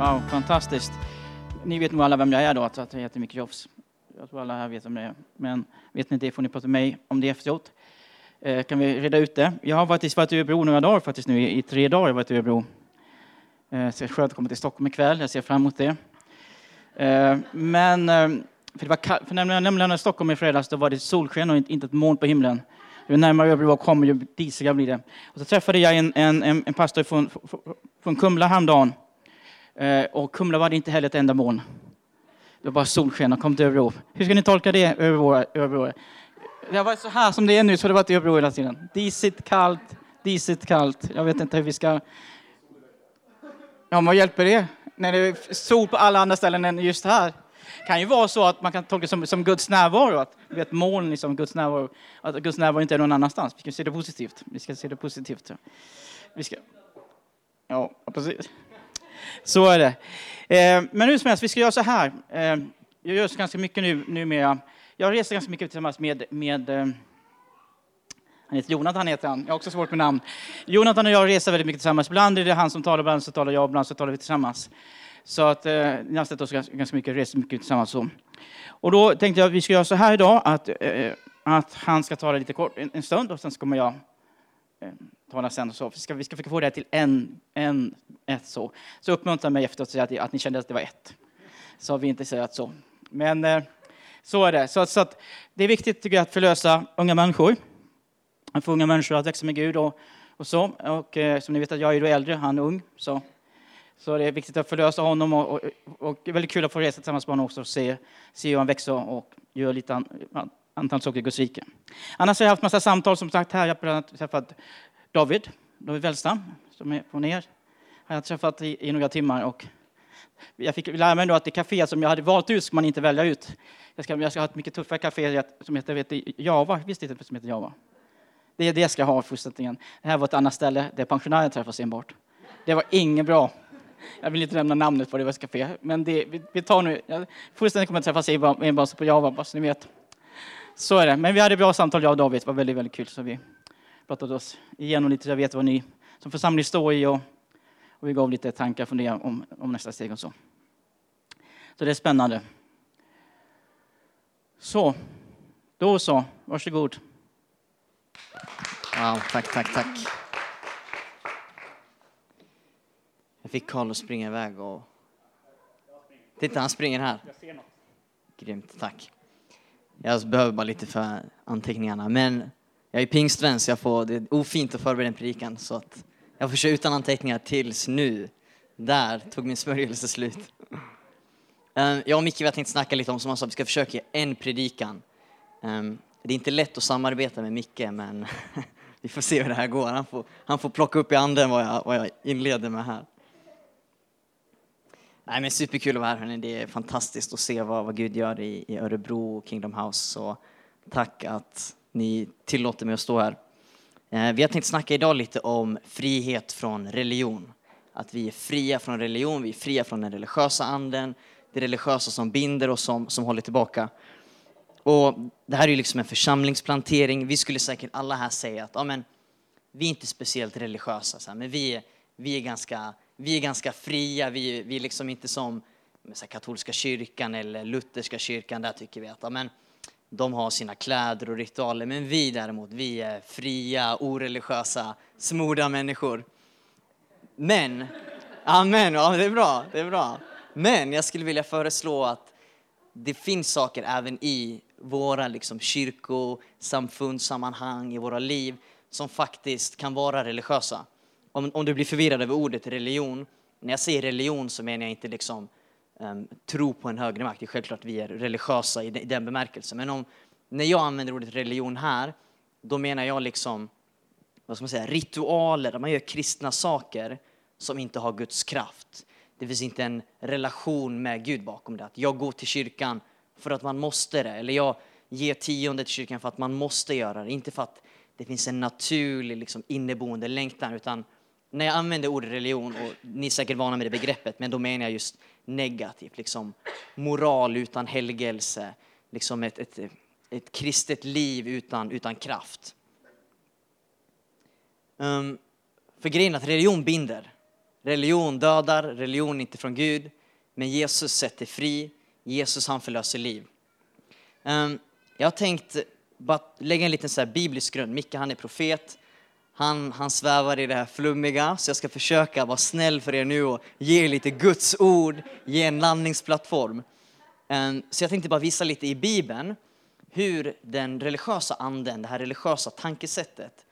Wow, fantastiskt. Ni vet nog alla vem jag är då, att jag heter Micke Jofs. Jag tror alla här vet vem det är. Men vet ni inte det får ni prata med mig om det efteråt. Eh, kan vi reda ut det? Jag har faktiskt varit i Örebro några dagar faktiskt nu. I tre dagar har jag varit i Örebro. Eh, så det är skönt att komma till Stockholm ikväll. Jag ser fram emot det. Eh, men eh, för, det var för när jag lämnade Stockholm i fredags då var det solsken och inte ett moln på himlen. Ju närmare Örebro jag kommer, ju disigare blir det. Och så träffade jag en, en, en pastor från, från Kumla häromdagen. Eh, och Kumla var det inte heller ett enda moln. Det var bara solsken och kom till Örebro. Hur ska ni tolka det, Örebro? Örebro? Det har varit så här som det är nu, så det har varit i Örebro hela tiden. Disigt, kallt, disigt, kallt. Jag vet inte hur vi ska... Ja, vad hjälper det? När det är sol på alla andra ställen än just här. Det kan ju vara så att man kan tolka det som, som Guds närvaro, att vi vet moln liksom, Guds närvaro, att Guds närvaro inte är någon annanstans. Vi ska se det positivt. Vi ska se det positivt. Vi ska... Ja, precis. Så är det. Eh, men nu som helst, vi ska göra så här. Eh, jag gör så ganska mycket nu, numera. Jag reser ganska mycket tillsammans med, med eh, han heter Jonathan, heter han. Jag har också svårt med namn. Jonathan och jag reser väldigt mycket tillsammans. Ibland är det han som talar, ibland så talar jag, ibland så talar vi tillsammans. Så att eh, ni har sett oss ganska, ganska mycket, reser mycket tillsammans. Så. Och då tänkte jag att vi ska göra så här idag, att, eh, att han ska tala lite kort en, en stund och sen så kommer jag eh, tala sen. Och så. Vi ska, vi ska försöka få det till en, en, ett så. Så uppmuntra mig efteråt och säga att, att ni kände att det var ett. Så har vi inte sagt så. Men eh, så är det. Så, så att det är viktigt tycker jag att förlösa unga människor. Att få unga människor att växa med Gud och, och så. Och eh, som ni vet att jag är då äldre, han är ung. Så, så det är viktigt att förlösa honom och, och, och väldigt kul att få resa tillsammans med honom också och se, se hur han växer och gör lite an, antal saker i Guds rike. Annars har jag haft massa samtal som sagt här. Jag har träffat David, David Wellstam, som är från er. Har jag träffat i, i några timmar och jag fick lära mig då att det kafé som jag hade valt ut ska man inte välja ut. Jag ska, jag ska ha ett mycket tuffare kafé som heter vet, Java. Visst heter det som heter Java? Det är det jag ska ha fortsättningen. Det här var ett annat ställe där pensionärer träffas enbart. Det var inget bra. Jag vill inte nämna namnet på det var café, men det, vi, vi tar nu. Fullständigt kommer att träffas enbart på Java, bara så ni vet. Så är det. Men vi hade bra samtal, jag och David. Det var väldigt, väldigt kul. Så vi pratade oss igenom lite, så jag vet vad ni som församling står i och, och vi gav lite tankar och funderingar om, om nästa steg och så. Så det är spännande. Så, då så. Varsågod. Wow, tack, tack, tack. Jag fick Carl att springa iväg och... Titta, han springer här. Grymt, tack. Jag behöver bara lite för anteckningarna, men jag är pingstvän så jag får, det är ofint att förbereda en predikan så att jag får köra utan anteckningar tills nu. Där tog min smörjelse slut. Ehm, jag och Micke har tänkt snacka lite om, som han sa, vi ska försöka ge en predikan. Ehm, det är inte lätt att samarbeta med Micke, men vi får se hur det här går. Han får, han får plocka upp i anden vad jag, vad jag inleder med här. Nej, men superkul att vara här, hörni. Det är fantastiskt att se vad, vad Gud gör i, i Örebro och Kingdom House. Så tack att ni tillåter mig att stå här. Eh, vi har tänkt snacka idag lite om frihet från religion. Att vi är fria från religion, vi är fria från den religiösa anden, det religiösa som binder och som, som håller tillbaka. Och det här är ju liksom en församlingsplantering. Vi skulle säkert alla här säga att ja, men, vi är inte speciellt religiösa, så här, men vi är, vi, är ganska, vi är ganska fria. Vi, vi är liksom inte som här, katolska kyrkan eller lutherska kyrkan. Där tycker vi att ja, men, de har sina kläder och ritualer. Men vi däremot, vi är fria, oreligiösa, smorda människor. Men, amen, ja det är bra, det är bra. Men jag skulle vilja föreslå att det finns saker även i våra liksom, kyrkosamfundssammanhang, i våra liv, som faktiskt kan vara religiösa. Om, om du blir förvirrad över ordet religion, när jag säger religion så menar jag inte liksom um, tro på en högre makt. Det är självklart vi är religiösa i, den, i den bemärkelsen. Men om, när jag använder ordet religion här, då menar jag liksom vad ska man säga, ritualer, där man gör kristna saker som inte har Guds kraft. Det finns inte en relation med Gud bakom det. Att jag går till kyrkan för att man måste det. Eller jag ger tionde till kyrkan för att man måste göra det. Inte för att det finns en naturlig liksom, inneboende längtan. Utan när jag använder ordet religion, och ni är säkert vana med det begreppet, men då menar jag just negativt. Liksom moral utan helgelse. Liksom ett, ett, ett kristet liv utan, utan kraft. Um, för grejen att religion binder. Religion dödar, religion är inte från Gud. Men Jesus sätter fri, Jesus han förlöser liv. Um, jag har tänkt bara lägga en liten så biblisk grund. Micke han är profet, han, han svävar i det här flummiga, så jag ska försöka vara snäll för er nu och ge er lite Guds ord, ge en landningsplattform. Ehm, så jag tänkte bara visa lite i Bibeln hur den religiösa anden, det här religiösa tankesättet,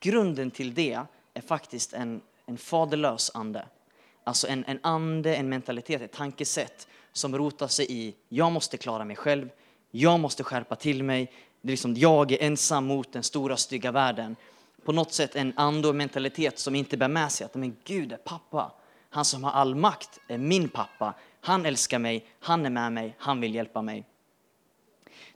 grunden till det är faktiskt en, en faderlös ande. Alltså en, en ande, en mentalitet, ett tankesätt som rotar sig i jag måste klara mig själv, jag måste skärpa till mig, det är liksom, jag är ensam mot den stora stygga världen. På något sätt en ande och mentalitet som inte bär med sig att men Gud är pappa. Han som har all makt är min pappa. Han älskar mig, han är med mig, han vill hjälpa mig.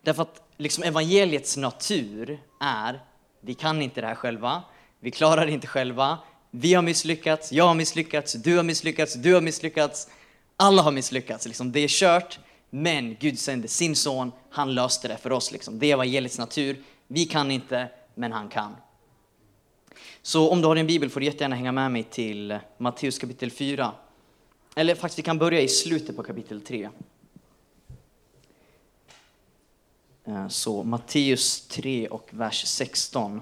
Därför att liksom evangeliets natur är, vi kan inte det här själva, vi klarar det inte själva, vi har misslyckats, jag har misslyckats, du har misslyckats, du har misslyckats. Alla har misslyckats, liksom. det är kört. Men Gud sände sin son, han löste det för oss. Liksom. Det är evangeliets natur. Vi kan inte, men han kan. Så om du har din bibel får du jättegärna hänga med mig till Matteus kapitel 4. Eller faktiskt, vi kan börja i slutet på kapitel 3. Eh, så Matteus 3 och vers 16.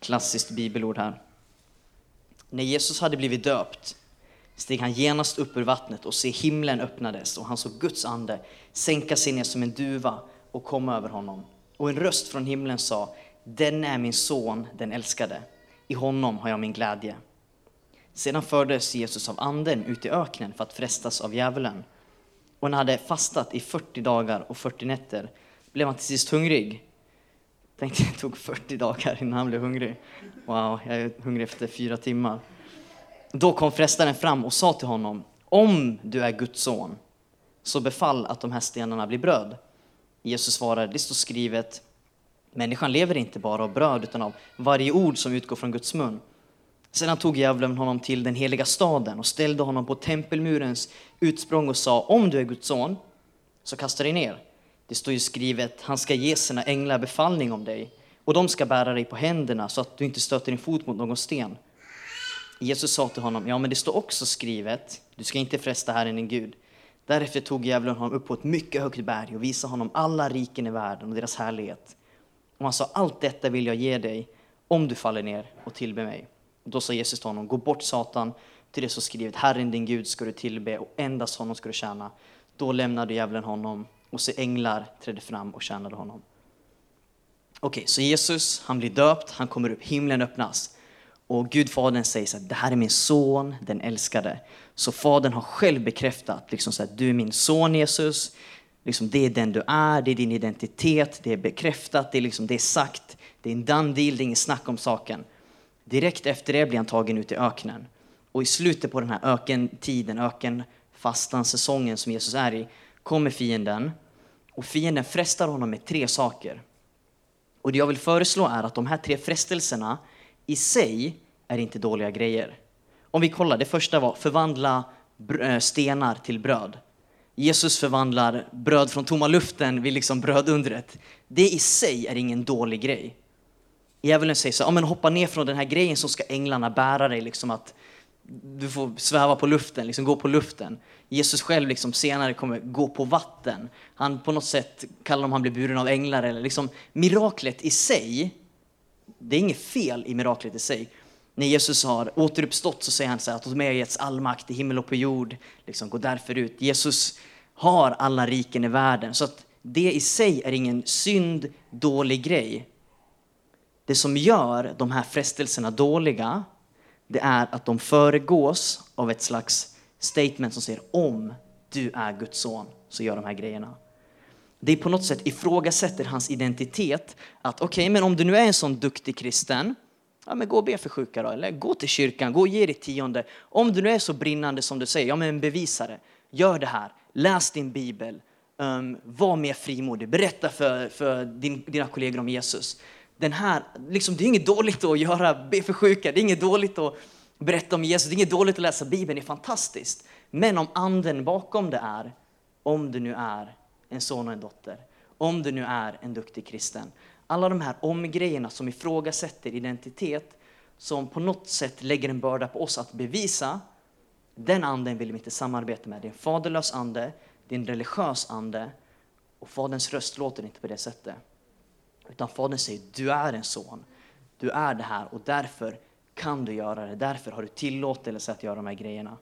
Klassiskt bibelord här. När Jesus hade blivit döpt steg han genast upp ur vattnet och se himlen öppnades och han såg Guds ande sänka sig ner som en duva och komma över honom. Och en röst från himlen sa, den är min son, den älskade. I honom har jag min glädje. Sedan fördes Jesus av anden ut i öknen för att frestas av djävulen. Och när han hade fastat i 40 dagar och 40 nätter blev han till sist hungrig. Tänkte det tog 40 dagar innan han blev hungrig. Wow, jag är hungrig efter fyra timmar. Då kom frestaren fram och sa till honom, om du är Guds son, så befall att de här stenarna blir bröd. Jesus svarade, det står skrivet, människan lever inte bara av bröd utan av varje ord som utgår från Guds mun. Sedan tog djävulen honom till den heliga staden och ställde honom på tempelmurens utsprång och sa, om du är Guds son, så kasta dig ner. Det står ju skrivet, han ska ge sina änglar befallning om dig och de ska bära dig på händerna så att du inte stöter din fot mot någon sten. Jesus sa till honom, ja men det står också skrivet, du ska inte fresta Herren din Gud. Därefter tog djävulen honom upp på ett mycket högt berg och visade honom alla riken i världen och deras härlighet. Och han sa, allt detta vill jag ge dig om du faller ner och tillber mig. Och då sa Jesus till honom, gå bort Satan, till det som skrivet, Herren din Gud ska du tillbe och endast honom ska du tjäna. Då lämnade djävulen honom och se änglar trädde fram och tjänade honom. Okej, okay, så Jesus, han blir döpt, han kommer upp, himlen öppnas. Och Gudfadern säger så här, det här är min son, den älskade. Så fadern har själv bekräftat, liksom så här, du är min son Jesus, liksom, det är den du är, det är din identitet, det är bekräftat, det är, liksom, det är sagt, det är en done deal, det är inget snack om saken. Direkt efter det blir han tagen ut i öknen. Och i slutet på den här ökentiden, ökenfastan, säsongen som Jesus är i, kommer fienden. Och fienden frestar honom med tre saker. Och det jag vill föreslå är att de här tre frestelserna i sig är inte dåliga grejer. Om vi kollar, det första var förvandla eh, stenar till bröd. Jesus förvandlar bröd från tomma luften vid liksom brödundret. Det i sig är ingen dålig grej. Djävulen säger så ja, men hoppa ner från den här grejen så ska änglarna bära dig, liksom att du får sväva på luften, liksom gå på luften. Jesus själv liksom senare kommer gå på vatten. Han på något sätt kallar om han blir buren av änglar. Eller liksom, miraklet i sig det är inget fel i miraklet i sig. När Jesus har återuppstått så säger han så här, att åt mig har getts all makt i himmel och på jord. Liksom, gå därför ut. Jesus har alla riken i världen. Så att det i sig är ingen synd, dålig grej. Det som gör de här frestelserna dåliga, det är att de föregås av ett slags statement som säger om du är Guds son så gör de här grejerna det på något sätt ifrågasätter hans identitet. Att okej, okay, men om du nu är en sån duktig kristen, ja men gå och be för sjuka då, eller gå till kyrkan, gå och ge ditt tionde. Om du nu är så brinnande som du säger, ja men bevisa det. Gör det här, läs din bibel, um, var mer frimodig, berätta för, för din, dina kollegor om Jesus. Den här, liksom, det är inget dåligt att göra, be för sjuka, det är inget dåligt att berätta om Jesus, det är inget dåligt att läsa bibeln, det är fantastiskt. Men om anden bakom det är, om du nu är en son och en dotter. Om du nu är en duktig kristen. Alla de här omgrejerna som ifrågasätter identitet, som på något sätt lägger en börda på oss att bevisa, den anden vill vi inte samarbeta med. Det är en faderlös ande, det är en religiös ande och faderns röst låter inte på det sättet. Utan fadern säger, du är en son, du är det här och därför kan du göra det, därför har du tillåtelse att göra de här grejerna.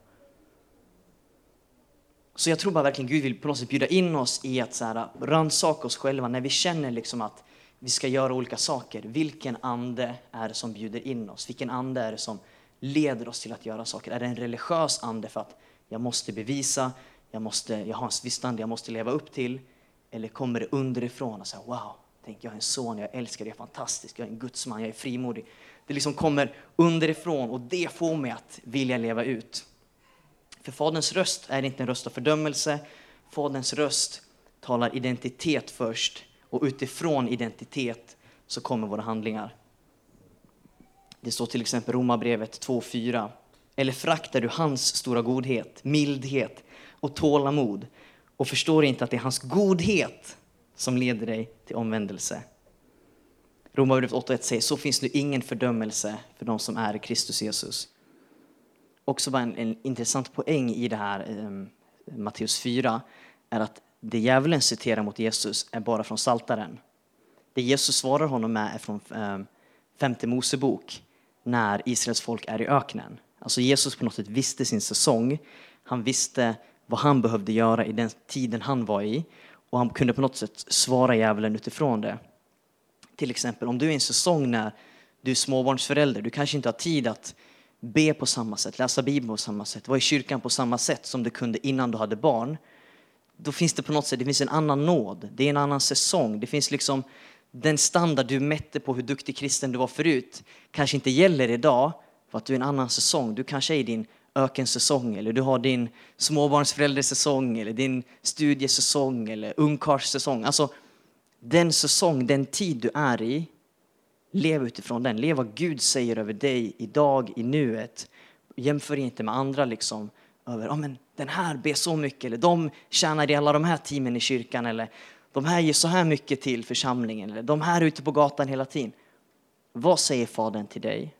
Så jag tror bara verkligen Gud vill på något sätt bjuda in oss i att rannsaka oss själva när vi känner liksom att vi ska göra olika saker. Vilken ande är det som bjuder in oss? Vilken ande är det som leder oss till att göra saker? Är det en religiös ande för att jag måste bevisa, jag, måste, jag har en viss ande jag måste leva upp till? Eller kommer det underifrån och säger wow, tänk jag är en son, jag älskar, jag är fantastisk, jag är en gudsman, jag är frimodig. Det liksom kommer underifrån och det får mig att vilja leva ut. För Faderns röst är inte en röst av fördömelse. Faderns röst talar identitet först och utifrån identitet så kommer våra handlingar. Det står till exempel Romarbrevet 2.4. Eller fraktar du hans stora godhet, mildhet och tålamod och förstår inte att det är hans godhet som leder dig till omvändelse. Romarbrevet 8.1 säger så finns nu ingen fördömelse för de som är Kristus Jesus också en, en intressant poäng i det här eh, Matteus 4 är att det djävulen citerar mot Jesus är bara från Saltaren. Det Jesus svarar honom med är från ehm, femte Mosebok när Israels folk är i öknen. Alltså Jesus på något sätt visste sin säsong. Han visste vad han behövde göra i den tiden han var i och han kunde på något sätt svara djävulen utifrån det. Till exempel om du är i en säsong när du är småbarnsförälder, du kanske inte har tid att be på samma sätt, läsa Bibeln på samma sätt, vara i kyrkan på samma sätt som du kunde innan du hade barn. Då finns det på något sätt det finns en annan nåd, det är en annan säsong. Det finns liksom den standard du mätte på hur duktig kristen du var förut kanske inte gäller idag för att du är en annan säsong. Du kanske är i din ökensäsong eller du har din småbarnsföräldersäsong eller din studiesäsong eller ungkarlssäsong. Alltså den säsong, den tid du är i Lev utifrån den. Lev vad Gud säger över dig idag, i nuet. Jämför inte med andra liksom över, oh, men den här ber så mycket, eller de tjänar i alla de här teamen i kyrkan, eller de här ger så här mycket till församlingen, eller de här är ute på gatan hela tiden. Vad säger Fadern till dig?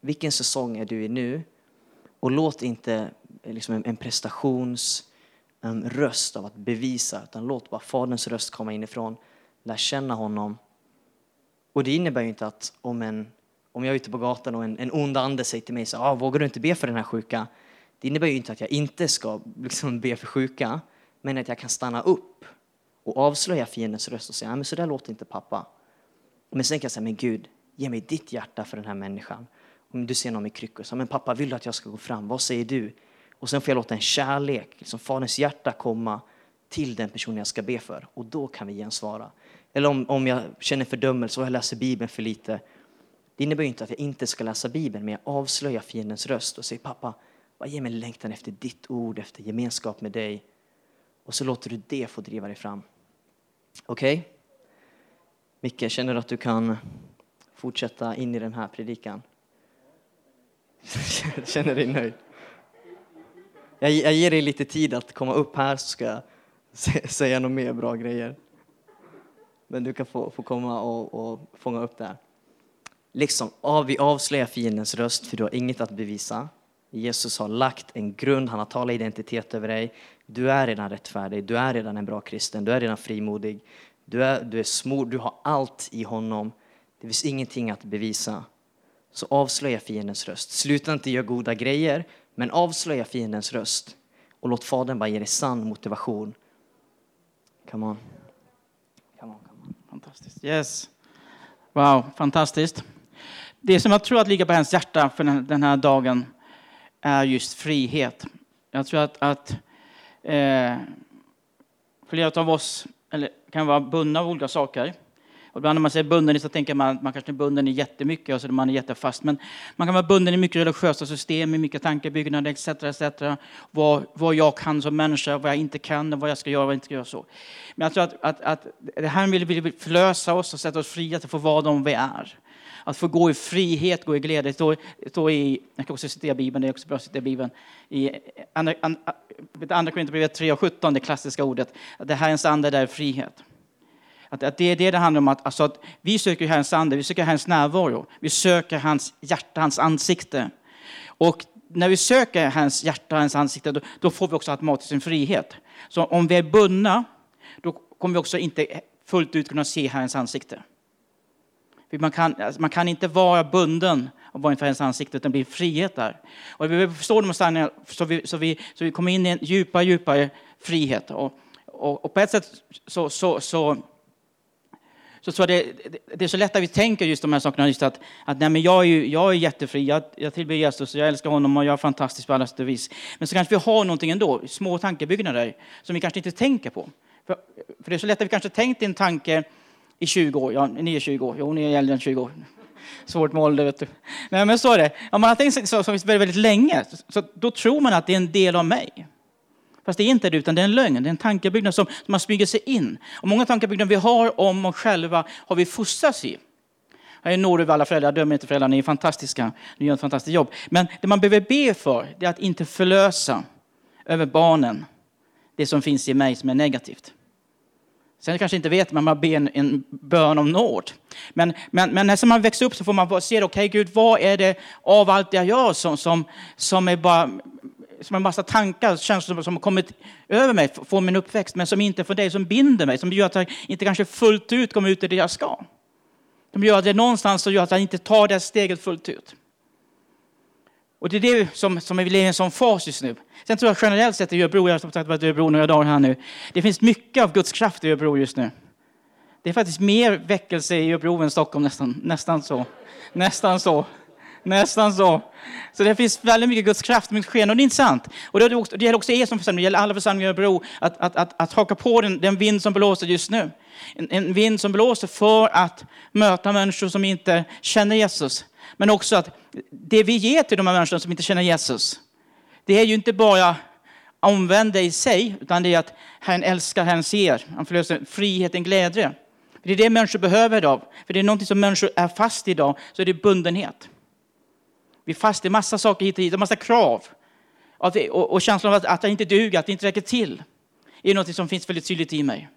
Vilken säsong är du i nu? Och låt inte liksom en, en prestations en röst av att bevisa, utan låt bara Faderns röst komma inifrån. Lär känna honom och det innebär ju inte att om, en, om jag är ute på gatan och en, en ond ande säger till mig så ah, vågar du inte be för den här sjuka? Det innebär ju inte att jag inte ska liksom, be för sjuka, men att jag kan stanna upp och avslöja fiendens röst och säga, men så där låter inte pappa. Men sen kan jag säga, men Gud, ge mig ditt hjärta för den här människan. Om du ser någon med kryckor, så, men pappa, vill du att jag ska gå fram? Vad säger du? Och sen får jag låta en kärlek, liksom Faderns hjärta komma till den personen jag ska be för. Och då kan vi gensvara. Eller om, om jag känner fördömelse och jag läser Bibeln för lite. Det innebär inte att jag inte ska läsa Bibeln, men jag avslöjar fiendens röst och säger pappa, bara ge mig längtan efter ditt ord, efter gemenskap med dig. Och så låter du det få driva dig fram. Okej? Okay? Micke, känner du att du kan fortsätta in i den här predikan? känner dig nöjd? Jag, jag ger dig lite tid att komma upp här så ska jag säga några mer bra grejer. Men du kan få, få komma och, och fånga upp det här. Liksom, av, vi avslöjar fiendens röst för du har inget att bevisa. Jesus har lagt en grund, han har talat identitet över dig. Du är redan rättfärdig, du är redan en bra kristen, du är redan frimodig. Du är, du är smord, du har allt i honom. Det finns ingenting att bevisa. Så avslöja fiendens röst. Sluta inte göra goda grejer, men avslöja fiendens röst. Och låt Fadern bara ge dig sann motivation. Come on. Fantastiskt. Yes. Wow, fantastiskt. Det som jag tror att ligger på hennes hjärta för den här dagen är just frihet. Jag tror att, att eh, flera av oss eller, kan vara bundna av olika saker. Och ibland när man säger bunden så tänker man att man kanske är bunden i jättemycket alltså man är jättefast. Men man kan vara bunden i mycket religiösa system, i mycket tankebyggnader etc. etc. Vad, vad jag kan som människa, vad jag inte kan, vad jag ska göra och vad jag inte ska göra. Så. Men jag tror att, att, att det här vill, vill förlösa oss och sätta oss fria att få vara de vi är. Att få gå i frihet, gå i glädje. Står, står i, jag kan också citera Bibeln, det är också bra att citera Bibeln. I eh, andra, andra Korinthierbrevet 3 och 17, det klassiska ordet. Att det här är en ande där är frihet. Att, att det är det det handlar om, att, alltså att vi söker Herrens ande, vi söker Herrens närvaro, vi söker hans hjärta, hans ansikte. Och när vi söker hans hjärta, hans ansikte, då, då får vi också automatiskt en frihet. Så om vi är bundna, då kommer vi också inte fullt ut kunna se Herrens ansikte. För man, kan, alltså man kan inte vara bunden av vara inför Herrens ansikte, utan det blir frihet där. Och vi behöver förstå de sanningarna så vi, så, vi, så vi kommer in i en djupare, djupare frihet. Och, och, och på ett sätt så, så, så så tror jag det, det, är så lätt att vi tänker just de här sakerna, just att, att nej, men jag, är ju, jag är jättefri, jag, jag tillber Jesus, jag älskar honom och jag är fantastisk på alla sätt och vis. Men så kanske vi har någonting ändå, små tankebyggnader, som vi kanske inte tänker på. För, för det är så lätt att vi kanske tänkt en tanke i 20 år, ja, ni är 20 år, jo, ni är äldre än 20 år. Svårt med ålder, vet du. Nej, men så är det. Om man har tänkt så, så väldigt, väldigt länge, så, då tror man att det är en del av mig. Fast det är inte det, utan det är en lögn. Det är en tankebyggnad som, som man smyger sig in. Och många tankebyggnader vi har om oss själva har vi fostrats i. Jag är nåd över alla föräldrar, jag dömer inte föräldrar, ni är fantastiska, ni gör ett fantastiskt jobb. Men det man behöver be för, det är att inte förlösa över barnen det som finns i mig som är negativt. Sen kanske inte vet men man ber en, en bön om nåd. Men, men, men när man växer upp så får man se, okej okay, Gud, vad är det av allt jag gör som, som, som är bara som en massa tankar, känslor som har kommit över mig från min uppväxt, men som inte är för dig, som binder mig, som gör att jag inte kanske fullt ut kommer ut i det jag ska. De gör att det någonstans så gör att jag inte tar det steget fullt ut. Och det är det som, som vi lever i en sån fas just nu. Sen tror jag generellt sett i Örebro, jag har sagt varit i Örebro några dagar här nu, det finns mycket av Guds kraft i Örebro just nu. Det är faktiskt mer väckelse i Örebro än Stockholm nästan, nästan så. Nästan så. Nästan så. Så det finns väldigt mycket Guds kraft, mycket sken. Och det är intressant. Och det, också, det gäller också er som församling, det gäller alla församlingar i Örebro, att, att, att, att haka på den, den vind som blåser just nu. En, en vind som blåser för att möta människor som inte känner Jesus. Men också att det vi ger till de här människorna som inte känner Jesus, det är ju inte bara omvända i sig, utan det är att Herren älskar, Herren ser. Han förlöser friheten, glädje. Det är det människor behöver idag. För det är någonting som människor är fast i idag, så är det bundenhet. Vi är fast i massa saker hit och dit, en massa krav. Och, och känslan av att, att jag inte duger, att det inte räcker till, är något som finns väldigt tydligt i mig.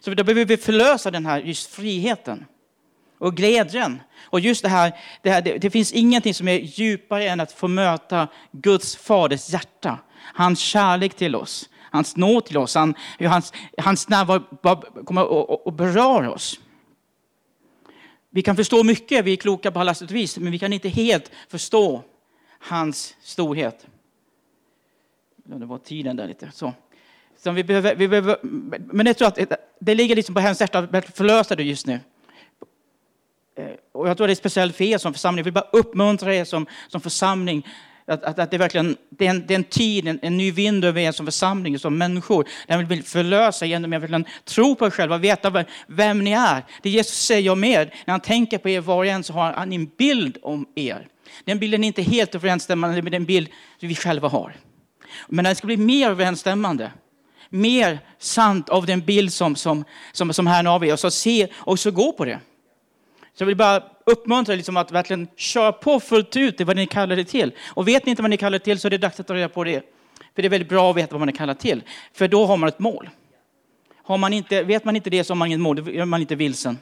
Så då behöver vi förlösa den här just friheten och glädjen. Och just det här, det, här det, det, finns ingenting som är djupare än att få möta Guds faders hjärta. Hans kärlek till oss, hans nåd till oss, han, hans, hans närvaro kommer och berör oss. Vi kan förstå mycket, vi är kloka på alla sätt och vis, men vi kan inte helt förstå hans storhet. Det var tiden där lite. Så. Så vi behöver, vi behöver, men jag tror att det ligger liksom på hennes hjärta att förlösa det just nu. Eh, och jag tror det är speciellt för er som församling. Jag vill bara uppmuntra er som, som församling att, att, att det, är verkligen, det, är en, det är en tid, en, en ny vind över er som församling, som människor. Där vill förlösa genom att verkligen tro på er själva, veta vem ni är. Det Jesus säger om er, när han tänker på er var och en så har han en bild om er. Den bilden är inte helt överensstämmande med den bild vi själva har. Men den ska bli mer överensstämmande mer sant av den bild som, som, som, som Herren av er. Och så se och så gå på det. Så jag vill bara uppmuntra liksom att verkligen köra på fullt ut i vad ni kallar det till. Och vet ni inte vad ni kallar det till så är det dags att ta reda på det. För det är väldigt bra att veta vad man är kallad till. För då har man ett mål. Har man inte, vet man inte det så har man inget mål, då är man inte vilsen.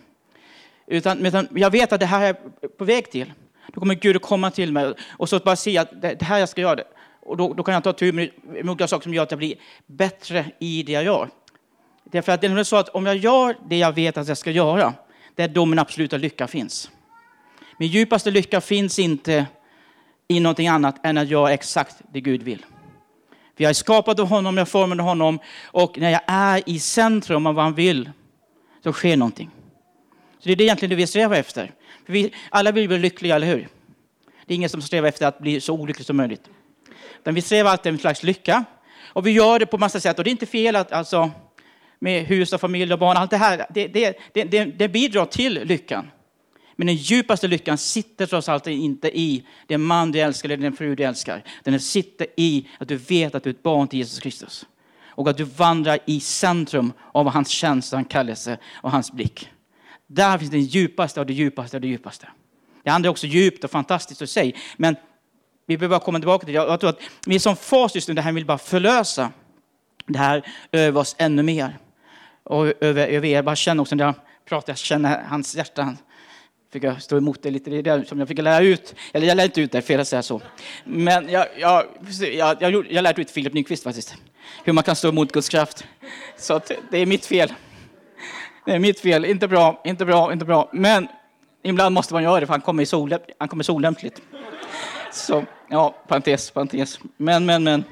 Utan, utan jag vet att det här är på väg till. Då kommer Gud att komma till mig och så bara se att det det här jag ska göra. Det. Och då, då kan jag ta tur med några saker som gör att jag blir bättre i det jag gör. Därför att det är så att om jag gör det jag vet att jag ska göra, det är då min absoluta lycka finns. Min djupaste lycka finns inte i någonting annat än att göra exakt det Gud vill. Vi har skapat av honom, jag formade honom och när jag är i centrum av vad han vill så sker någonting. Så det är det egentligen det vi strävar efter. För vi, alla vill bli lyckliga, eller hur? Det är ingen som strävar efter att bli så olycklig som möjligt. Men vi strävar alltid efter en slags lycka. Och vi gör det på massa sätt. Och det är inte fel att alltså, med hus och familj och barn, allt det här, det, det, det, det bidrar till lyckan. Men den djupaste lyckan sitter trots allt inte i den man du älskar eller den fru du älskar. Den sitter i att du vet att du är ett barn till Jesus Kristus. Och att du vandrar i centrum av hans tjänst, hans kallelse och hans blick. Där finns den djupaste av det djupaste av det djupaste. Det andra är också djupt och fantastiskt i sig. Men vi behöver komma tillbaka till det. Jag tror att vi är som fas just nu, det här vill bara förlösa det här över oss ännu mer. Och över, över er, bara känner också när jag pratar, jag känner hans hjärta. Fick jag stå emot det lite, det som jag fick lära ut. Eller jag lärde inte ut det, fel att säga så. Men jag, jag, jag, jag, jag lärde ut Filip Nyqvist faktiskt. Hur man kan stå emot Guds kraft. Så att det är mitt fel. Det är mitt fel. Inte bra, inte bra, inte bra. Men ibland måste man göra det för han kommer, sol, han kommer solämpligt. Så, ja, parentes, parentes. Men, men, men.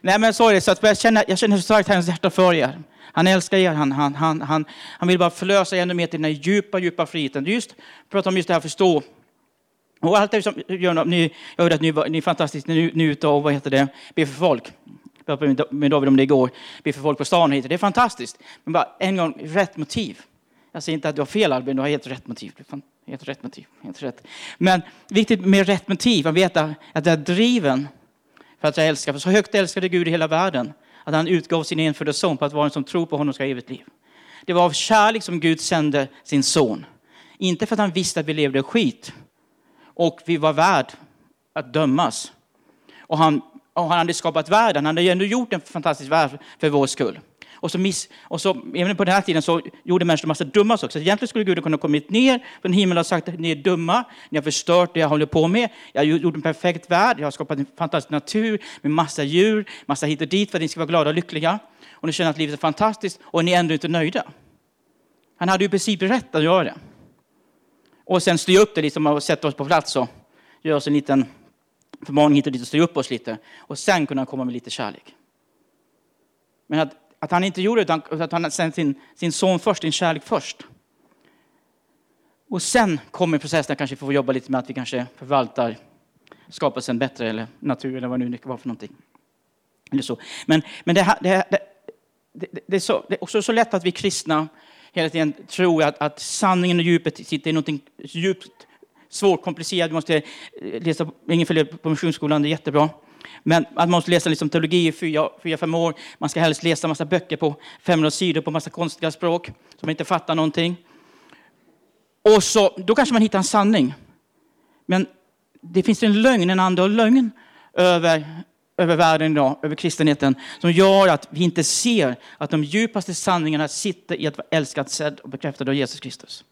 Nej, men så är det. Så att jag, känner, jag känner så starkt hans hjärta för er. Han älskar er. Han, han, han, han, han vill bara förlösa er ännu mer till den här djupa, djupa friheten. Just, prata om just det här att förstå. Och allt det som gör, ni, jag hörde att ni, ni är fantastiskt ni, ni ute och vad heter det, ber för folk. Jag pratade med David om det igår. Ber för folk på stan hit. Det är fantastiskt. Men bara en gång, rätt motiv. Jag säger inte att du har fel Albin, du har helt rätt motiv. Helt rätt motiv. Helt rätt. Men viktigt med rätt motiv, att veta att det är driven för att jag älskar. För så högt älskade Gud i hela världen att han utgav sin enfödde son på att var en som tror på honom ska ha evigt liv. Det var av kärlek som Gud sände sin son. Inte för att han visste att vi levde skit och vi var värd att dömas. Och han, och han hade skapat världen, han hade ändå gjort en fantastisk värld för vår skull. Och så, miss, och så även på den här tiden så gjorde människor en massa dumma saker. Så egentligen skulle Gud kunnat kommit ner från himlen och sagt att ni är dumma, ni har förstört det jag håller på med. Jag har gjort en perfekt värld, jag har skapat en fantastisk natur med massa djur, massa hit och dit för att ni ska vara glada och lyckliga. Och ni känner att livet är fantastiskt och ni är ändå inte nöjda. Han hade ju i princip rätt att göra det. Och sen styra upp det liksom och sätta oss på plats och göra oss en liten förmaning hit och dit och styra upp oss lite. Och sen kunna komma med lite kärlek. Men att att han inte gjorde det, utan att han sände sin, sin son först, sin kärlek först. Och sen kommer processen, kanske får jobba lite med att vi kanske förvaltar skapelsen bättre, eller natur, eller vad nu det var för någonting. Eller så. Men, men det, det, det, det, det, är så, det är också så lätt att vi kristna hela tiden tror att, att sanningen och djupet sitter i någonting djupt, svårt, komplicerat. Du måste läsa, ingen följer på missionsskolan, det är jättebra. Men man måste läsa liksom teologi i fyra, fyra, fem år. Man ska helst läsa massa böcker på 500 sidor på massa konstiga språk som man inte fattar någonting. Och så, då kanske man hittar en sanning. Men det finns en lögn, en ande och lögn över, över världen idag, över kristenheten, som gör att vi inte ser att de djupaste sanningarna sitter i att vara älskad, sedd och bekräftad av Jesus Kristus.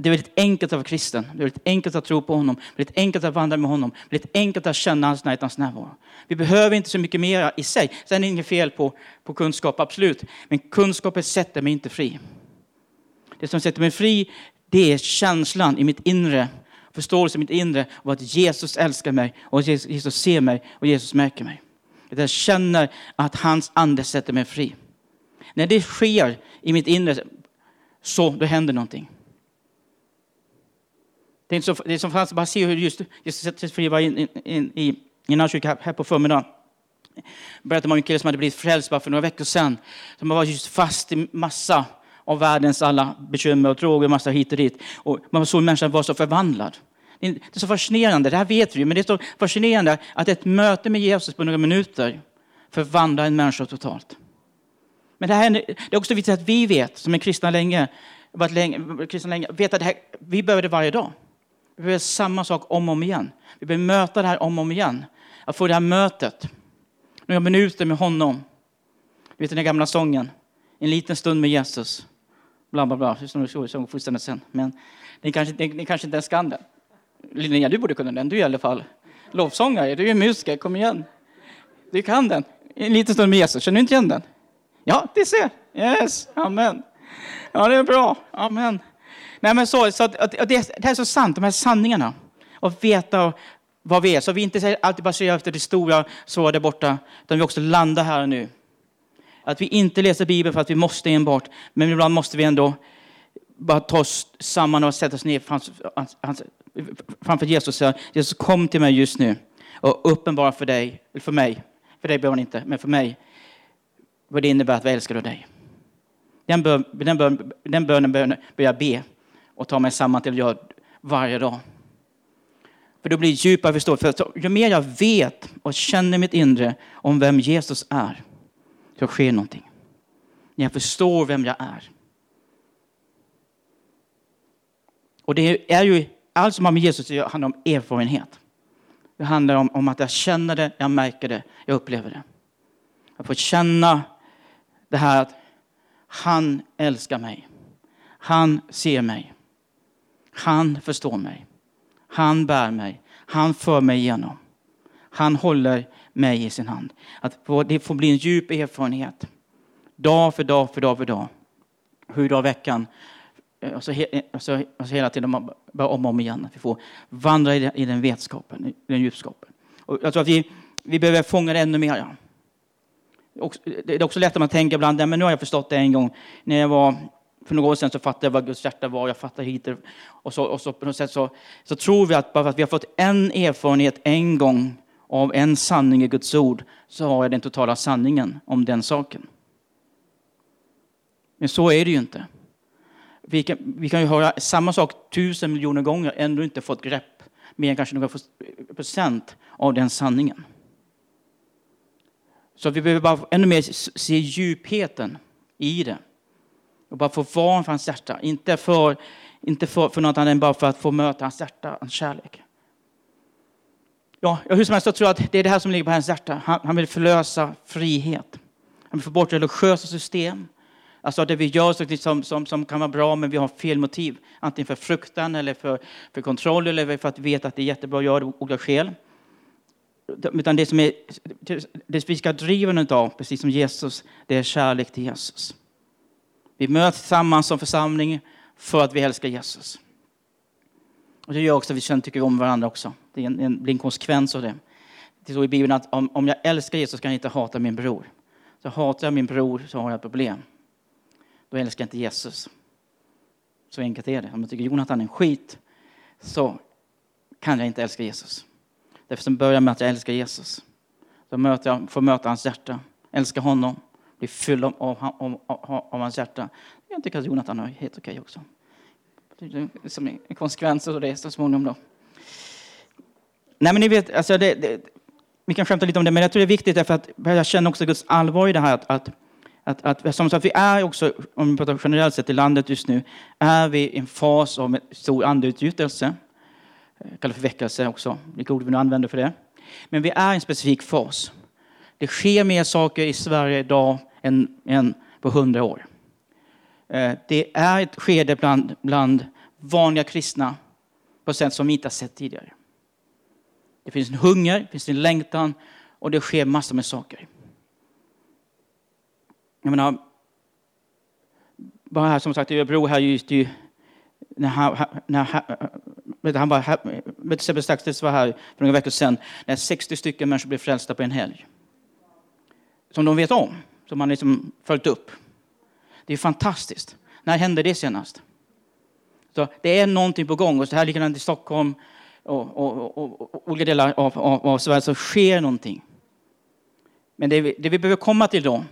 Det är väldigt enkelt att vara kristen. Det är väldigt enkelt att tro på honom. Väldigt enkelt att vandra med honom. Väldigt enkelt att känna hans närhet, hans närvaro. Vi behöver inte så mycket mer i sig. Sen är det inget fel på, på kunskap, absolut. Men kunskapen sätter mig inte fri. Det som sätter mig fri, det är känslan i mitt inre, förståelsen i mitt inre av att Jesus älskar mig och Jesus ser mig och Jesus märker mig. Att jag känner att hans ande sätter mig fri. När det sker i mitt inre, så då händer någonting. Det är, inte så, det är som fanns, bara se hur just Jesus sätter fri var in, in, in, i, i en kyrka här på förmiddagen. Berättade om en kille som hade blivit frälst bara för några veckor sedan. Som var just fast i massa av världens alla bekymmer och droger, massa hit och dit. Och man såg människan vara så förvandlad. Det är så fascinerande, det här vet vi men det är så fascinerande att ett möte med Jesus på några minuter förvandlar en människa totalt. Men det, här, det är också viktigt att vi vet, som är kristna länge, varit länge, kristna länge vet att här, vi behöver det varje dag. Vi behöver samma sak om och om igen. Vi behöver möta det här om och om igen. Att få det här mötet. Några minuter med honom. Du vet den där gamla sången. En liten stund med Jesus. Bla, bla, bla. Som du fullständigt sen. Men ni kanske, ni, ni kanske inte ens kan den. Linnea, du borde kunna den. Du är i alla fall lovsångare. Du är musiker. Kom igen. Du kan den. En liten stund med Jesus. Känner du inte igen den? Ja, det ser. Yes. Amen. Ja, det är bra. Amen. Nej, men så, så att, att, det, det här är så sant, de här sanningarna. Och veta vad vi är. Så vi inte alltid bara ser efter det stora, svåra där borta, utan vi också landar här och nu. Att vi inte läser Bibeln för att vi måste enbart, men ibland måste vi ändå bara ta oss samman och sätta oss ner framför, framför Jesus och säga, Jesus kom till mig just nu och uppenbara för dig, eller för mig, för dig behöver han inte, men för mig, vad det innebär att vara älskad av dig. Den, bön, den, bön, den bönen bör jag be och ta mig samman till att göra varje dag. För då blir det djupare förståelse. För ju mer jag vet och känner mitt inre om vem Jesus är, så sker någonting. När jag förstår vem jag är. Och det är ju allt som har med Jesus att göra handlar om erfarenhet. Det handlar om, om att jag känner det, jag märker det, jag upplever det. Jag får känna det här att han älskar mig. Han ser mig. Han förstår mig. Han bär mig. Han för mig igenom. Han håller mig i sin hand. Att det får bli en djup erfarenhet. Dag för dag för dag för dag. Sju dagar i veckan. Eh, och så, eh, och så, och så hela tiden bara om och om igen. Att vi får vandra i den, i den vetskapen, i den djupskapen. Och jag tror att vi, vi behöver fånga det ännu mer. Ja. Det är också lätt att man tänker ibland, men nu har jag förstått det en gång. När jag var för några år sedan så fattade jag vad Guds hjärta var, jag fattade hit och så, och så på något sätt så, så tror vi att bara för att vi har fått en erfarenhet en gång av en sanning i Guds ord så har jag den totala sanningen om den saken. Men så är det ju inte. Vi kan, vi kan ju höra samma sak tusen miljoner gånger, ändå inte fått grepp mer än kanske några procent av den sanningen. Så vi behöver bara ännu mer se djupheten i det. Och bara få vara för hans hjärta. Inte för, inte för, för något annat än bara för att få möta hans hjärta, hans kärlek. Ja, hur som helst, jag tror att det är det här som ligger på hans hjärta. Han, han vill förlösa frihet. Han vill få bort religiösa system. Alltså det vi gör som, som, som kan vara bra, men vi har fel motiv. Antingen för fruktan, eller för, för kontroll, eller för att vi vet att det är jättebra att göra det av olika skäl. Utan det som är, det vi ska driva av, precis som Jesus, det är kärlek till Jesus. Vi möts tillsammans som församling för att vi älskar Jesus. Och det gör också att vi känner tycker om varandra också. Det, är en, en, blir en konsekvens av det. Det står i Bibeln att om, om jag älskar Jesus kan jag inte hata min bror. Så hatar jag min bror så har jag ett problem. Då älskar jag inte Jesus. Så enkelt är det. Om jag tycker Jonathan är en skit så kan jag inte älska Jesus. Därför börjar börjar med att jag älskar Jesus. Då möter jag, får möta hans hjärta, älska honom, bli fylld av, av, av, av, hans hjärta. Jag tycker att Jonathan är helt okej också. Som en konsekvens av det så småningom då. Nej men ni vet, alltså det, det, vi kan skämta lite om det, men jag tror det är viktigt därför att jag känner också Guds allvar i det här att, att att, att, som sagt, vi är också, om vi pratar generellt sett i landet just nu, är vi i en fas av stor andeutgjutelse. Kallas för väckelse också, vilka ord vi nu använder för det. Men vi är i en specifik fas. Det sker mer saker i Sverige idag än, än på hundra år. Eh, det är ett skede bland, bland vanliga kristna på ett sätt som vi inte har sett tidigare. Det finns en hunger, det finns en längtan och det sker massor med saker. Jag menar, bara här som sagt i Örebro här just ju, när han, när han, han var här, Sebbe Staxtes var här för några veckor sedan, när 60 stycken människor blev frälsta på en helg. Som de vet om, som man liksom följt upp. Det är fantastiskt. När hände det senast? Så det är någonting på gång och så här likadant i Stockholm och, och, och, och olika delar av, av, av Sverige så sker någonting. Men det vi, det vi behöver komma till då,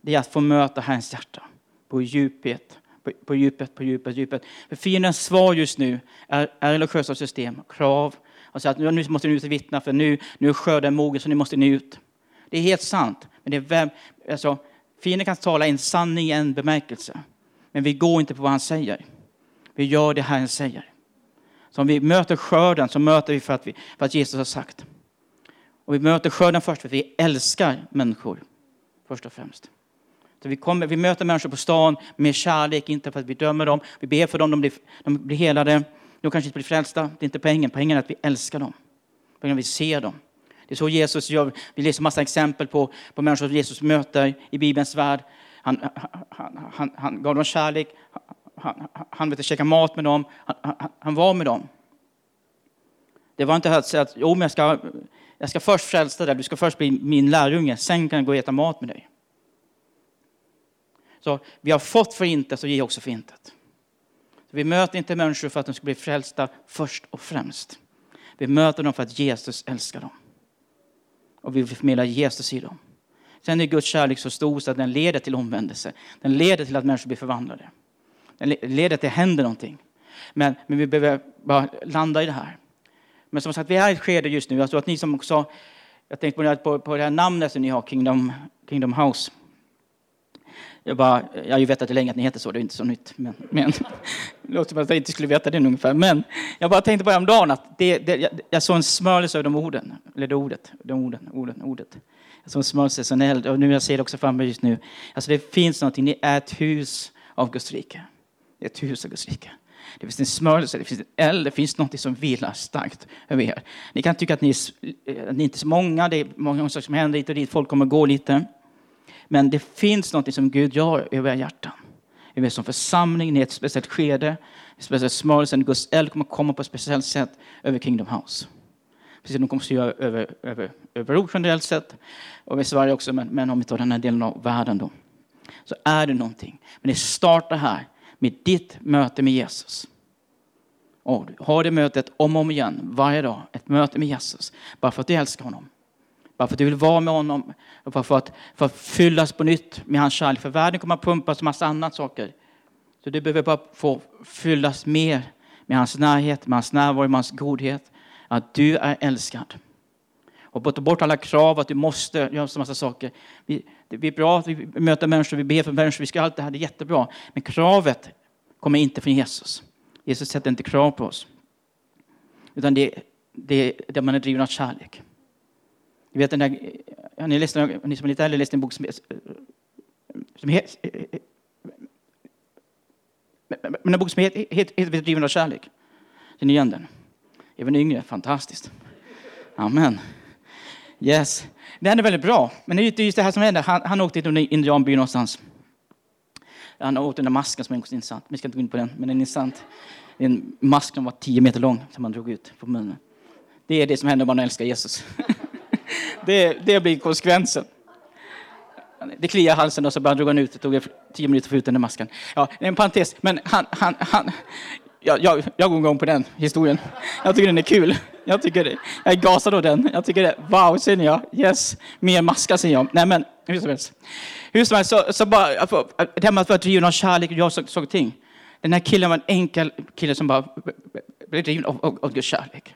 det är att få möta Herrens hjärta på djupet, på, på djupet, på djupet, djupet. För fiendens svar just nu är, är religiösa system, krav. Och säger att nu måste ni ut och vittna för nu, nu är skörden mogen så nu måste ni ut. Det är helt sant. Men det är vem, alltså, fienden kan tala en sanning i en bemärkelse. Men vi går inte på vad han säger. Vi gör det Herren säger. Så om vi möter skörden så möter vi för att, vi, för att Jesus har sagt. Och vi möter skörden först för att vi älskar människor. Först och främst. Så vi, kommer, vi möter människor på stan med kärlek, inte för att vi dömer dem. Vi ber för dem, de blir, de blir helade. De kanske inte blir frälsta. Det är inte poängen. Poängen är att vi älskar dem. Pengen är att vi ser dem. Det är så Jesus gör. Vi läser massa exempel på, på människor som Jesus möter i Bibelns värld. Han, han, han, han gav dem kärlek. Han, han vet, käka mat med dem. Han, han, var med dem. Det var inte att säga att jo, men jag, ska, jag ska först frälsa dig. Du ska först bli min lärjunge. Sen kan jag gå och äta mat med dig. Så vi har fått för intet, så ge också för intet. vi möter inte människor för att de ska bli frälsta först och främst. Vi möter dem för att Jesus älskar dem. Och vi vill förmedla Jesus i dem. Sen är Guds kärlek så stor så att den leder till omvändelse. Den leder till att människor blir förvandlade. Den leder till att det händer någonting. Men, men vi behöver bara landa i det här. Men som sagt, vi är i ett skede just nu. Jag tror att ni som också, jag tänkte på det, här, på, på det här namnet som ni har, Kingdom, Kingdom House. Jag, bara, jag har ju vetat länge att ni heter så, det är inte så nytt. Men, men det låter som att jag inte skulle veta det ungefär. Men jag bara tänkte på häromdagen att det, det, jag, jag såg en smörjelse över de orden. Eller det ordet, de orden, orden, ordet. Jag såg en smörjelse som eld. Och nu jag ser det också framme just nu. Alltså det finns någonting, ni är ett hus av Guds rike. Det är ett hus av Guds rike. Det finns en smörjelse, det finns en eld, det finns något som vilar starkt över er. Ni kan tycka att ni, eh, att ni inte är så många, det är många saker som händer hit och dit, folk kommer gå lite. Men det finns något som Gud gör i våra hjärtan. Vi är som församling, i ett speciellt skede, ett speciellt smörjelse, Guds eld kommer komma på ett speciellt sätt över Kingdom House. Precis som de kommer att göra över, över, över ord generellt sett, och över Sverige också, men, men om vi tar den här delen av världen då. Så är det någonting. Men det startar här med ditt möte med Jesus. Och du har det mötet om och om igen, varje dag. Ett möte med Jesus. Bara för att du älskar honom. Bara för att du vill vara med honom. Bara för att, för att fyllas på nytt med hans kärlek. För världen kommer att pumpas massa annat saker. Så du behöver bara få fyllas mer med hans närhet, med hans närvaro, med hans godhet. Att du är älskad. Och ta bort alla krav att du måste göra så massa saker. Vi, det är bra att vi möter människor, vi ber för människor, vi ska allt det här, det är jättebra. Men kravet kommer inte från Jesus. Jesus sätter inte krav på oss. Utan det, det, det man är driven av kärlek. Du vet den där, ni, läste, ni som är lite äldre läste en bok som, som heter men en bok som heter, heter, heter Driven av kärlek. Känner ni igen den? Även yngre, fantastiskt. Amen. Yes. Den är väldigt bra. Men det är just det här som händer. Han, han åkte till en indianby någonstans. Han åt den där masken som är intressant. Vi ska inte gå in på den, men den är intressant. Det är en mask som var tio meter lång som man drog ut på munnen. Det är det som händer om man älskar Jesus. det, det blir konsekvensen. Det kliar i halsen och så bara drog han ut. Det tog tio minuter att få ut den där masken. Ja, en parentes. Men han, han, han, jag, jag, jag går igång på den historien. Jag tycker den är kul. Jag, tycker det, jag är gasad av den. Jag tycker det, wow, säger jag. Yes, mer maskar säger jag. Nej men, hur som helst. Hur som helst, så, så bara, det här med att vara driven av kärlek, jag såg, såg ting. Den här killen var en enkel kille som bara blev driven av, av, av Guds kärlek.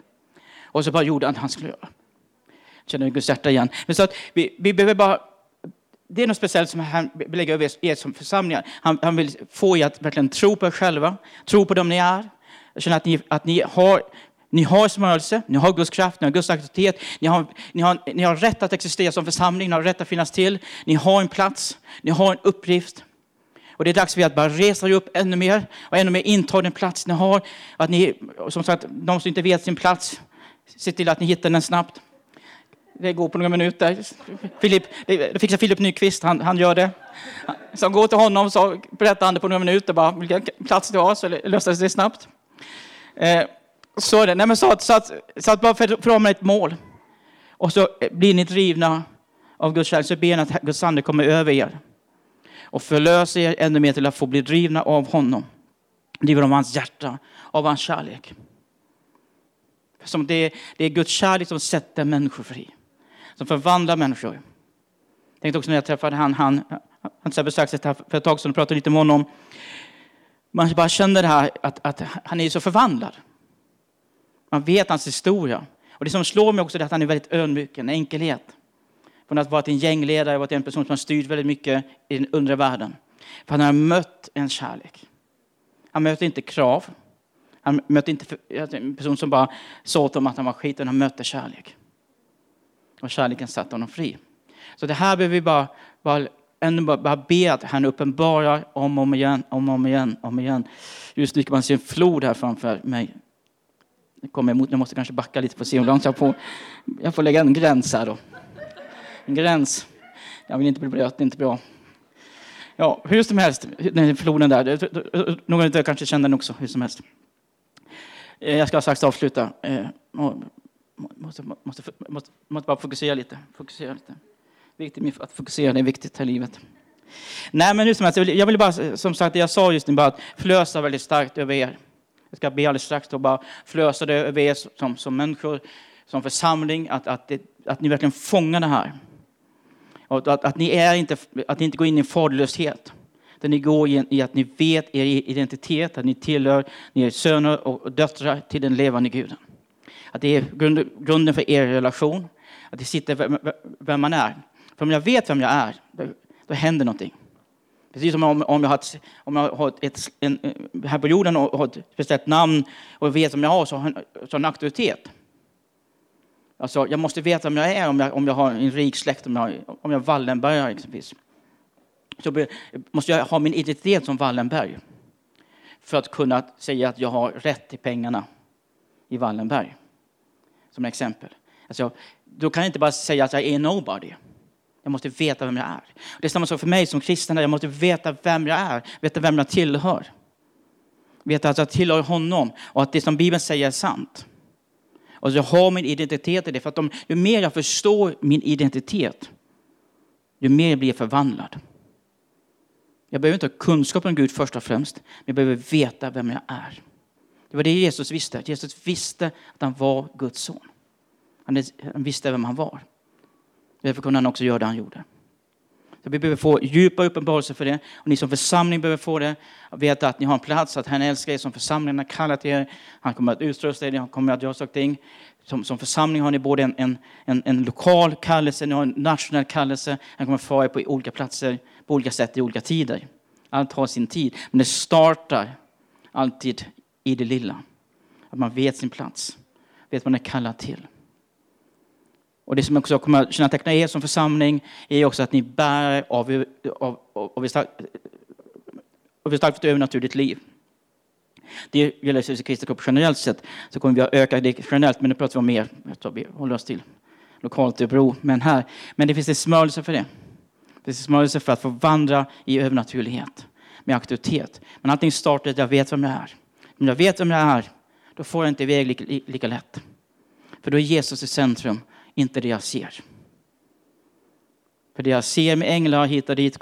Och så bara gjorde han det han skulle göra. Känner Guds hjärta igen. Men så att vi, vi behöver bara det är något speciellt som han vill lägga över er som församlingar. Han, han, vill få er att verkligen tro på er själva, tro på dem ni är. Känna att ni, att ni har ni har smörjelse, ni har Guds kraft, ni har Guds auktoritet, ni har, ni, har, ni har rätt att existera som församling, ni har rätt att finnas till, ni har en plats, ni har en uppgift. Och det är dags för er att bara resa er upp ännu mer och ännu mer inta den plats ni har. Att ni, som sagt, de som inte vet sin plats, se till att ni hittar den snabbt. Det går på några minuter. Filip, det fixar Filip Nyqvist, han, han gör det. Så går till honom så berättar han det på några minuter, bara, vilken plats du har, så löser det snabbt. Eh, så är det. Nej, men så, att, så, att, så att bara för, för ett mål. Och så blir ni drivna av Guds kärlek, så ber ni att Guds ande kommer över er. Och förlöser er ännu mer till att få bli drivna av honom. Driver av hans hjärta, av hans kärlek. Som det, det är Guds kärlek som sätter människor fri som förvandlar människor. Jag tänkte också när jag träffade han, han, han hade besökt här för ett tag sedan och pratade lite med honom. Man bara känner det här att, att han är så förvandlad. Man vet hans historia. Och det som slår mig också är att han är väldigt ödmjuk, en enkelhet. Från att ha varit en gängledare, varit en person som har styrt väldigt mycket i den undre världen. För han har mött en kärlek. Han möter inte krav. Han möter inte en person som bara sa åt honom att han var skiten, han möter kärlek. Och kärleken satte honom fri. Så det här behöver vi bara, bara, bara, bara be att han uppenbarar om och om igen, om och om igen, om igen. Just nu kan man se en flod här framför mig. Det kommer emot, jag måste kanske backa lite för att se hur långt jag får. Jag får lägga en gräns här då. En gräns. Jag vill inte bli blöt, det är inte bra. Ja, hur som helst, den floden där. Någon av er kanske känner den också, hur som helst. Eh, jag ska strax avsluta. Eh, Måste, måste, måste, måste bara fokusera lite. Fokusera lite. Viktigt att fokusera, det är viktigt här i livet. Nej, men hur som helst, jag vill bara, som sagt, jag sa just nu, bara att flösa väldigt starkt över er. Jag ska be alldeles strax och bara flösa det över er som, som människor, som församling, att, att, det, att ni verkligen fångar det här. Och att, att, ni är inte, att ni inte går in i en faderlöshet. Där ni går in i att ni vet er identitet, att ni tillhör, ni är söner och döttrar till den levande guden. Att det är grunden för er relation. Att det sitter vem man är. För om jag vet vem jag är, då, då händer någonting. Precis som om, om jag har, ett, om jag har ett, en, här på jorden och har ett speciellt namn och vet vem jag har, så har jag en auktoritet. Alltså, jag måste veta vem jag är om jag, om jag har en rik släkt, om jag, om jag är Wallenbergare exempelvis. Så måste jag ha min identitet som Wallenberg. för att kunna säga att jag har rätt till pengarna i Wallenberg. Som exempel. Alltså, då kan jag inte bara säga att jag är nobody. Jag måste veta vem jag är. Det är samma sak för mig som kristen. Jag måste veta vem jag är, veta vem jag tillhör. Veta att jag tillhör honom och att det som Bibeln säger är sant. Och jag har min identitet i det. För att de, ju mer jag förstår min identitet, ju mer blir jag förvandlad. Jag behöver inte ha kunskap om Gud först och främst, men jag behöver veta vem jag är. Det var det Jesus visste. Jesus visste att han var Guds son. Han visste vem han var. Därför kunde han också göra det han gjorde. Så vi behöver få djupa uppenbarelser för det. Och ni som församling behöver få det. Veta att ni har en plats, att han älskar er som församlingen har kallat er. Han kommer att utrusta er, han kommer att göra saker ting. Som, som församling har ni både en, en, en, en lokal kallelse, ni har en nationell kallelse. Han kommer att föra er på olika platser, på olika sätt i olika tider. Allt har sin tid. Men det startar alltid i det lilla. Att man vet sin plats, vet vad man är kallad till. Och det som också kommer att känneteckna er som församling är också att ni bär av, av, av, av, av ett starkt övernaturligt liv. Det gäller Jesus Kristi kropp generellt sett, så kommer vi att öka det generellt, men nu pratar vi om mer, jag tror vi håller oss till lokalt i Örebro, men här. Men det finns en smörelse för det. Det finns en smörelse för att få vandra i övernaturlighet, med auktoritet. Men allting startar att jag vet vem jag är. Om jag vet vem jag är, då får jag inte iväg lika, lika lätt. För då är Jesus i centrum inte det jag ser. För det jag ser med änglar hit och dit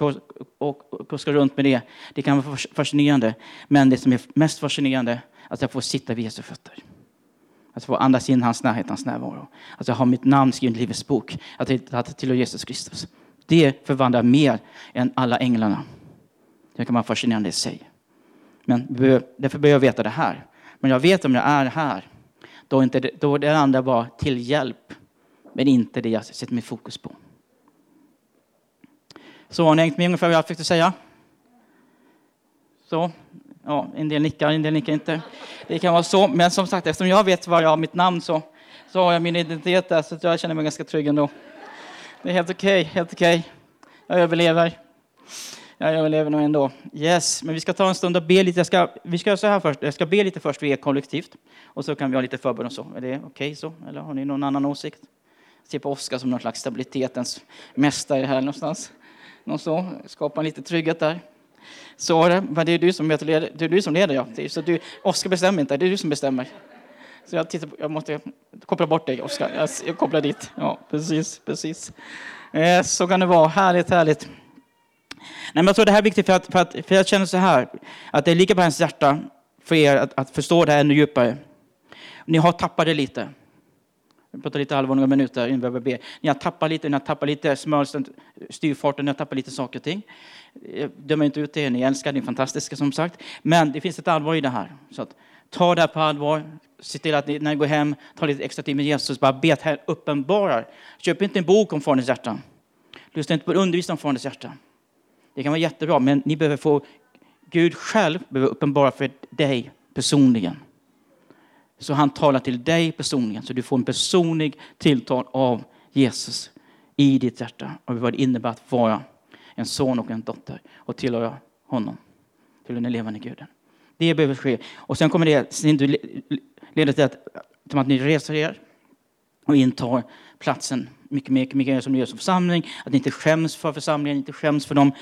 och kuskar runt med det, det kan vara fascinerande. Men det som är mest fascinerande är att jag får sitta vid Jesu fötter. Att få andas in hans närhet, hans närvaro. Att jag har mitt namn skrivet i Livets bok. Att jag tillhör Jesus Kristus. Det förvandlar mer än alla änglarna. Det kan vara fascinerande i sig. Men därför behöver jag veta det här. Men jag vet om jag är här, då är, inte det, då det andra bara till hjälp men inte det jag sätter mitt fokus på. Så har ni hängt med ungefär vad jag försökte säga? Så, ja, en del nickar, en del nickar inte. Det kan vara så, men som sagt, eftersom jag vet var jag har mitt namn så, så har jag min identitet där, så jag känner mig ganska trygg ändå. Det är helt okej, okay, helt okej. Okay. Jag överlever. Jag lever nog ändå. Yes, men vi ska ta en stund och be lite. Jag ska, vi ska göra så här först. Jag ska be lite först för er kollektivt. Och så kan vi ha lite förbön och så. Är det okej okay så? Eller har ni någon annan åsikt? ser på Oskar som någon slags stabilitetens mästare här någonstans. Någon så, skapa lite trygghet där. Så är det, är du som leder, det är du som leder ja. Så du, Oskar bestämmer inte, det är du som bestämmer. Så jag, tittar på, jag måste koppla bort dig Oskar, jag, jag kopplar dit. Ja, precis, precis. Eh, så kan det vara, härligt, härligt. Nej, men jag tror det här är viktigt för att, för att för jag känner så här, att det ligger på hans hjärta för er att, att förstå det här ännu djupare. Ni har tappat det lite. Jag pratar lite allvar några minuter innan vi be. Ni har tappat lite, ni har tappat lite smörelsen, styrfarten, ni har tappat lite saker och ting. Döm inte ut er, ni älskar, ni är fantastiska som sagt. Men det finns ett allvar i det här. Så att, ta det här på allvar. Se till att ni, när ni går hem, ta lite extra tid med Jesus. Bara be att här uppenbarar. Köp inte en bok om Faderns hjärta. Lyssna inte på undervisning om Faderns hjärta. Det kan vara jättebra, men ni behöver få Gud själv behöver uppenbara för dig personligen. Så han talar till dig personligen, så du får en personlig tilltal av Jesus i ditt hjärta. Och vad det innebär att vara en son och en dotter och tillhöra honom, till den levande guden. Det behöver ske. Och sen kommer det leda till att, till att ni reser er och intar platsen mycket mer, mycket mer som ni gör som församling. Att ni inte skäms för församlingen, inte skäms för, dem,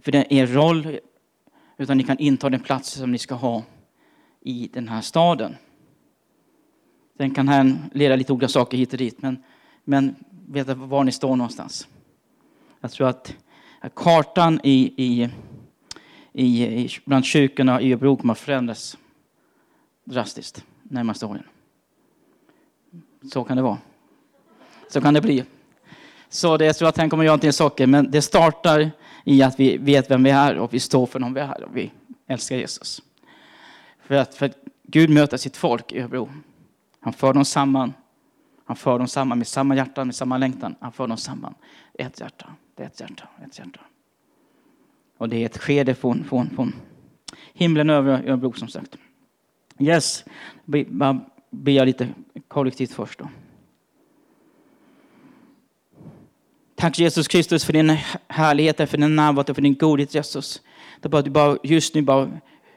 för den, er roll. Utan ni kan inta den plats som ni ska ha i den här staden. Sen kan här leda lite olika saker hit och dit, men, men veta var ni står någonstans. Jag tror att kartan i, i, i, bland kyrkorna i Örebro kommer att förändras drastiskt närmaste åren. Så kan det vara. Så kan det bli. Så det, jag tror att han kommer göra en saker, men det startar i att vi vet vem vi är och vi står för dem vi är och vi älskar Jesus. För att, för att Gud möter sitt folk i Örebro. Han för dem samman. Han för dem samman med samma hjärta, med samma längtan. Han för dem samman. Ett hjärta, det är ett hjärta, ett hjärta. Och det är ett skede från, från, från himlen över Örebro som sagt. Yes, bara ber jag lite kollektivt först då. Tack Jesus Kristus för din härlighet, för din närvaro, för din godhet Jesus. Det bara, du bara just nu bara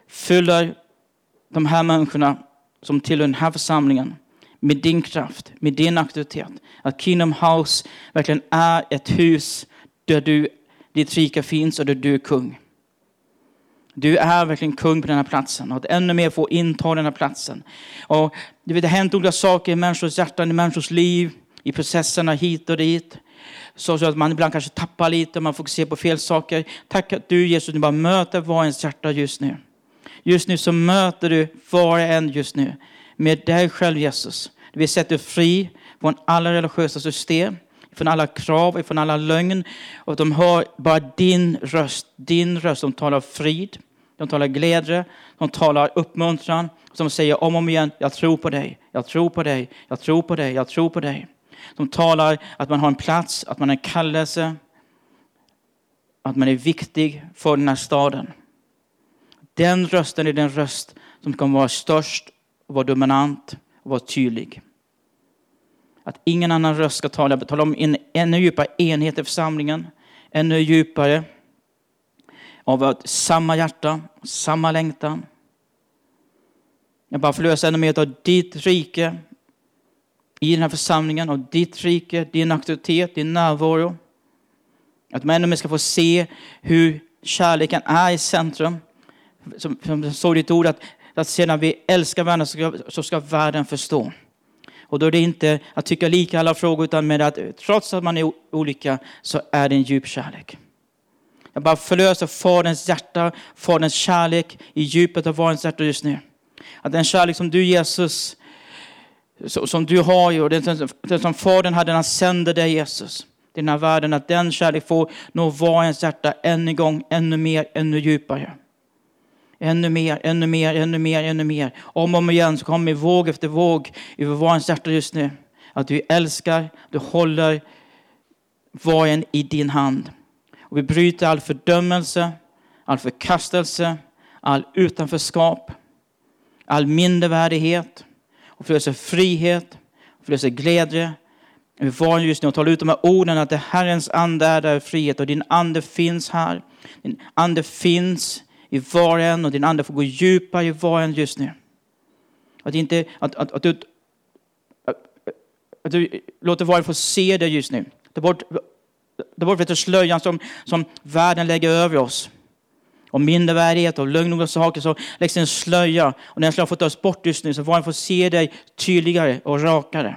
fyller de här människorna som tillhör den här församlingen med din kraft, med din auktoritet. Att Kingdom House verkligen är ett hus där du, ditt rike finns och där du är kung. Du är verkligen kung på den här platsen och att ännu mer få inta den här platsen. Och det har hänt olika saker i människors hjärtan, i människors liv, i processerna hit och dit. Så att man ibland kanske tappar lite och man fokuserar på fel saker. Tack att du Jesus, du bara möter var ens hjärta just nu. Just nu så möter du var och en just nu med dig själv Jesus. Vi sätter fri från alla religiösa system, från alla krav, från alla lögn. Och de hör bara din röst, din röst. De talar frid, de talar glädje, de talar uppmuntran. Som säger om och om igen, jag tror på dig, jag tror på dig, jag tror på dig, jag tror på dig. De talar att man har en plats, att man har en kallelse, att man är viktig för den här staden. Den rösten är den röst som kommer vara störst, vara dominant och vara tydlig. Att ingen annan röst ska tala, tala om en ännu djupare enhet i församlingen, ännu djupare av att samma hjärta, samma längtan. Jag bara förlöser ännu mer av ditt rike i den här församlingen, av ditt rike, din auktoritet, din närvaro. Att man ännu mer ska få se hur kärleken är i centrum. Som, som det står i ditt ord, att, att sedan vi älskar varandra så ska, så ska världen förstå. Och då är det inte att tycka lika i alla frågor, utan med att trots att man är olika så är det en djup kärlek. Jag bara förlöser Faderns hjärta, Faderns kärlek i djupet av varens hjärta just nu. Att den kärlek som du Jesus, som du har och den som Fadern hade när han sände dig Jesus till den här världen, att den kärlek får nå varens hjärta än en gång, ännu mer, ännu djupare. Ännu mer, ännu mer, ännu mer, ännu mer. Om och om igen så kommer våg efter våg över varens hjärta just nu. Att du älskar, du håller var en i din hand. Och vi bryter all fördömelse, all förkastelse, all utanförskap, all mindervärdighet och förlöser frihet, förlöser glädje. Vi var just nu och talar ut de här orden att det Herrens ande är där frihet och din ande finns här. Din ande finns i var och en och din ande får gå djupare i var och en just nu. Att, inte, att, att, att, du, att, att du låter var och en få se det just nu. Ta bort, ta bort slöjan som, som världen lägger över oss. Och mindervärdighet och lögn och saker så läggs en slöja. Och den slöjan får tas bort just nu så var och en får se dig tydligare och rakare.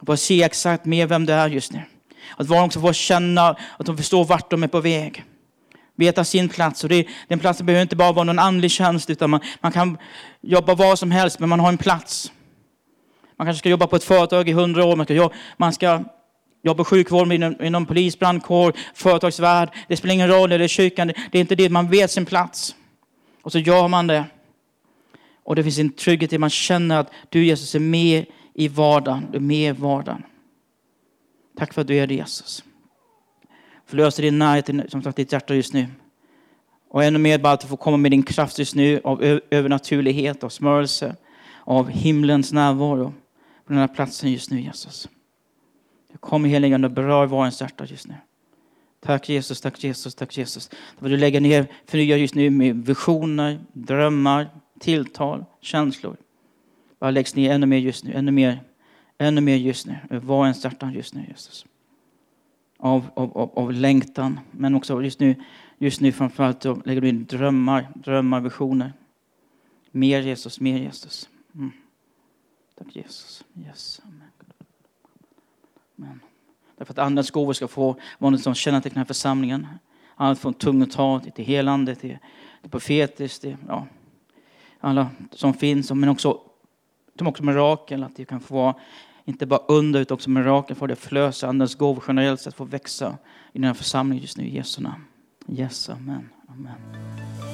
Och får se exakt mer vem du är just nu. Att var och en får känna att de förstår vart de är på väg veta sin plats. Och det, den platsen behöver inte bara vara någon andlig tjänst, utan man, man kan jobba var som helst, men man har en plats. Man kanske ska jobba på ett företag i hundra år, man ska, jobba, man ska jobba sjukvård inom, inom polis, brandkår, företagsvärld. Det spelar ingen roll, eller kyrkan. Det är inte det, man vet sin plats. Och så gör man det. Och det finns en trygghet i att man känner att du Jesus är med i vardagen. Du är med i vardagen. Tack för att du är det Jesus. Förlöser din närhet som sagt, ditt hjärta just nu. Och ännu mer bara att du får komma med din kraft just nu av övernaturlighet, av smörelse, av himlens närvaro på den här platsen just nu Jesus. Kom heligande och berör varens hjärta just nu. Tack Jesus, tack Jesus, tack Jesus. Vad du lägger ner, förnyar just nu med visioner, drömmar, tilltal, känslor. Bara läggs ner ännu mer just nu, ännu mer, ännu mer just nu. Varens hjärta just nu Jesus av, av, av, längtan, men också just nu, just nu framförallt lägger du in drömmar, drömmar, visioner. Mer Jesus, mer Jesus. Mm. Tack Jesus. Yes. Amen. Därför att Andens gåvor ska få vara något som kännetecknar den här församlingen. Allt från tungotal till helande, till, till profetiskt, till ja, alla som finns, men också, som också mirakel, att det kan få vara inte bara under utan också mirakel För det flösa. Andens gåvor generellt sett får växa i den här församlingen just nu i Jesu namn. Yes, amen. amen.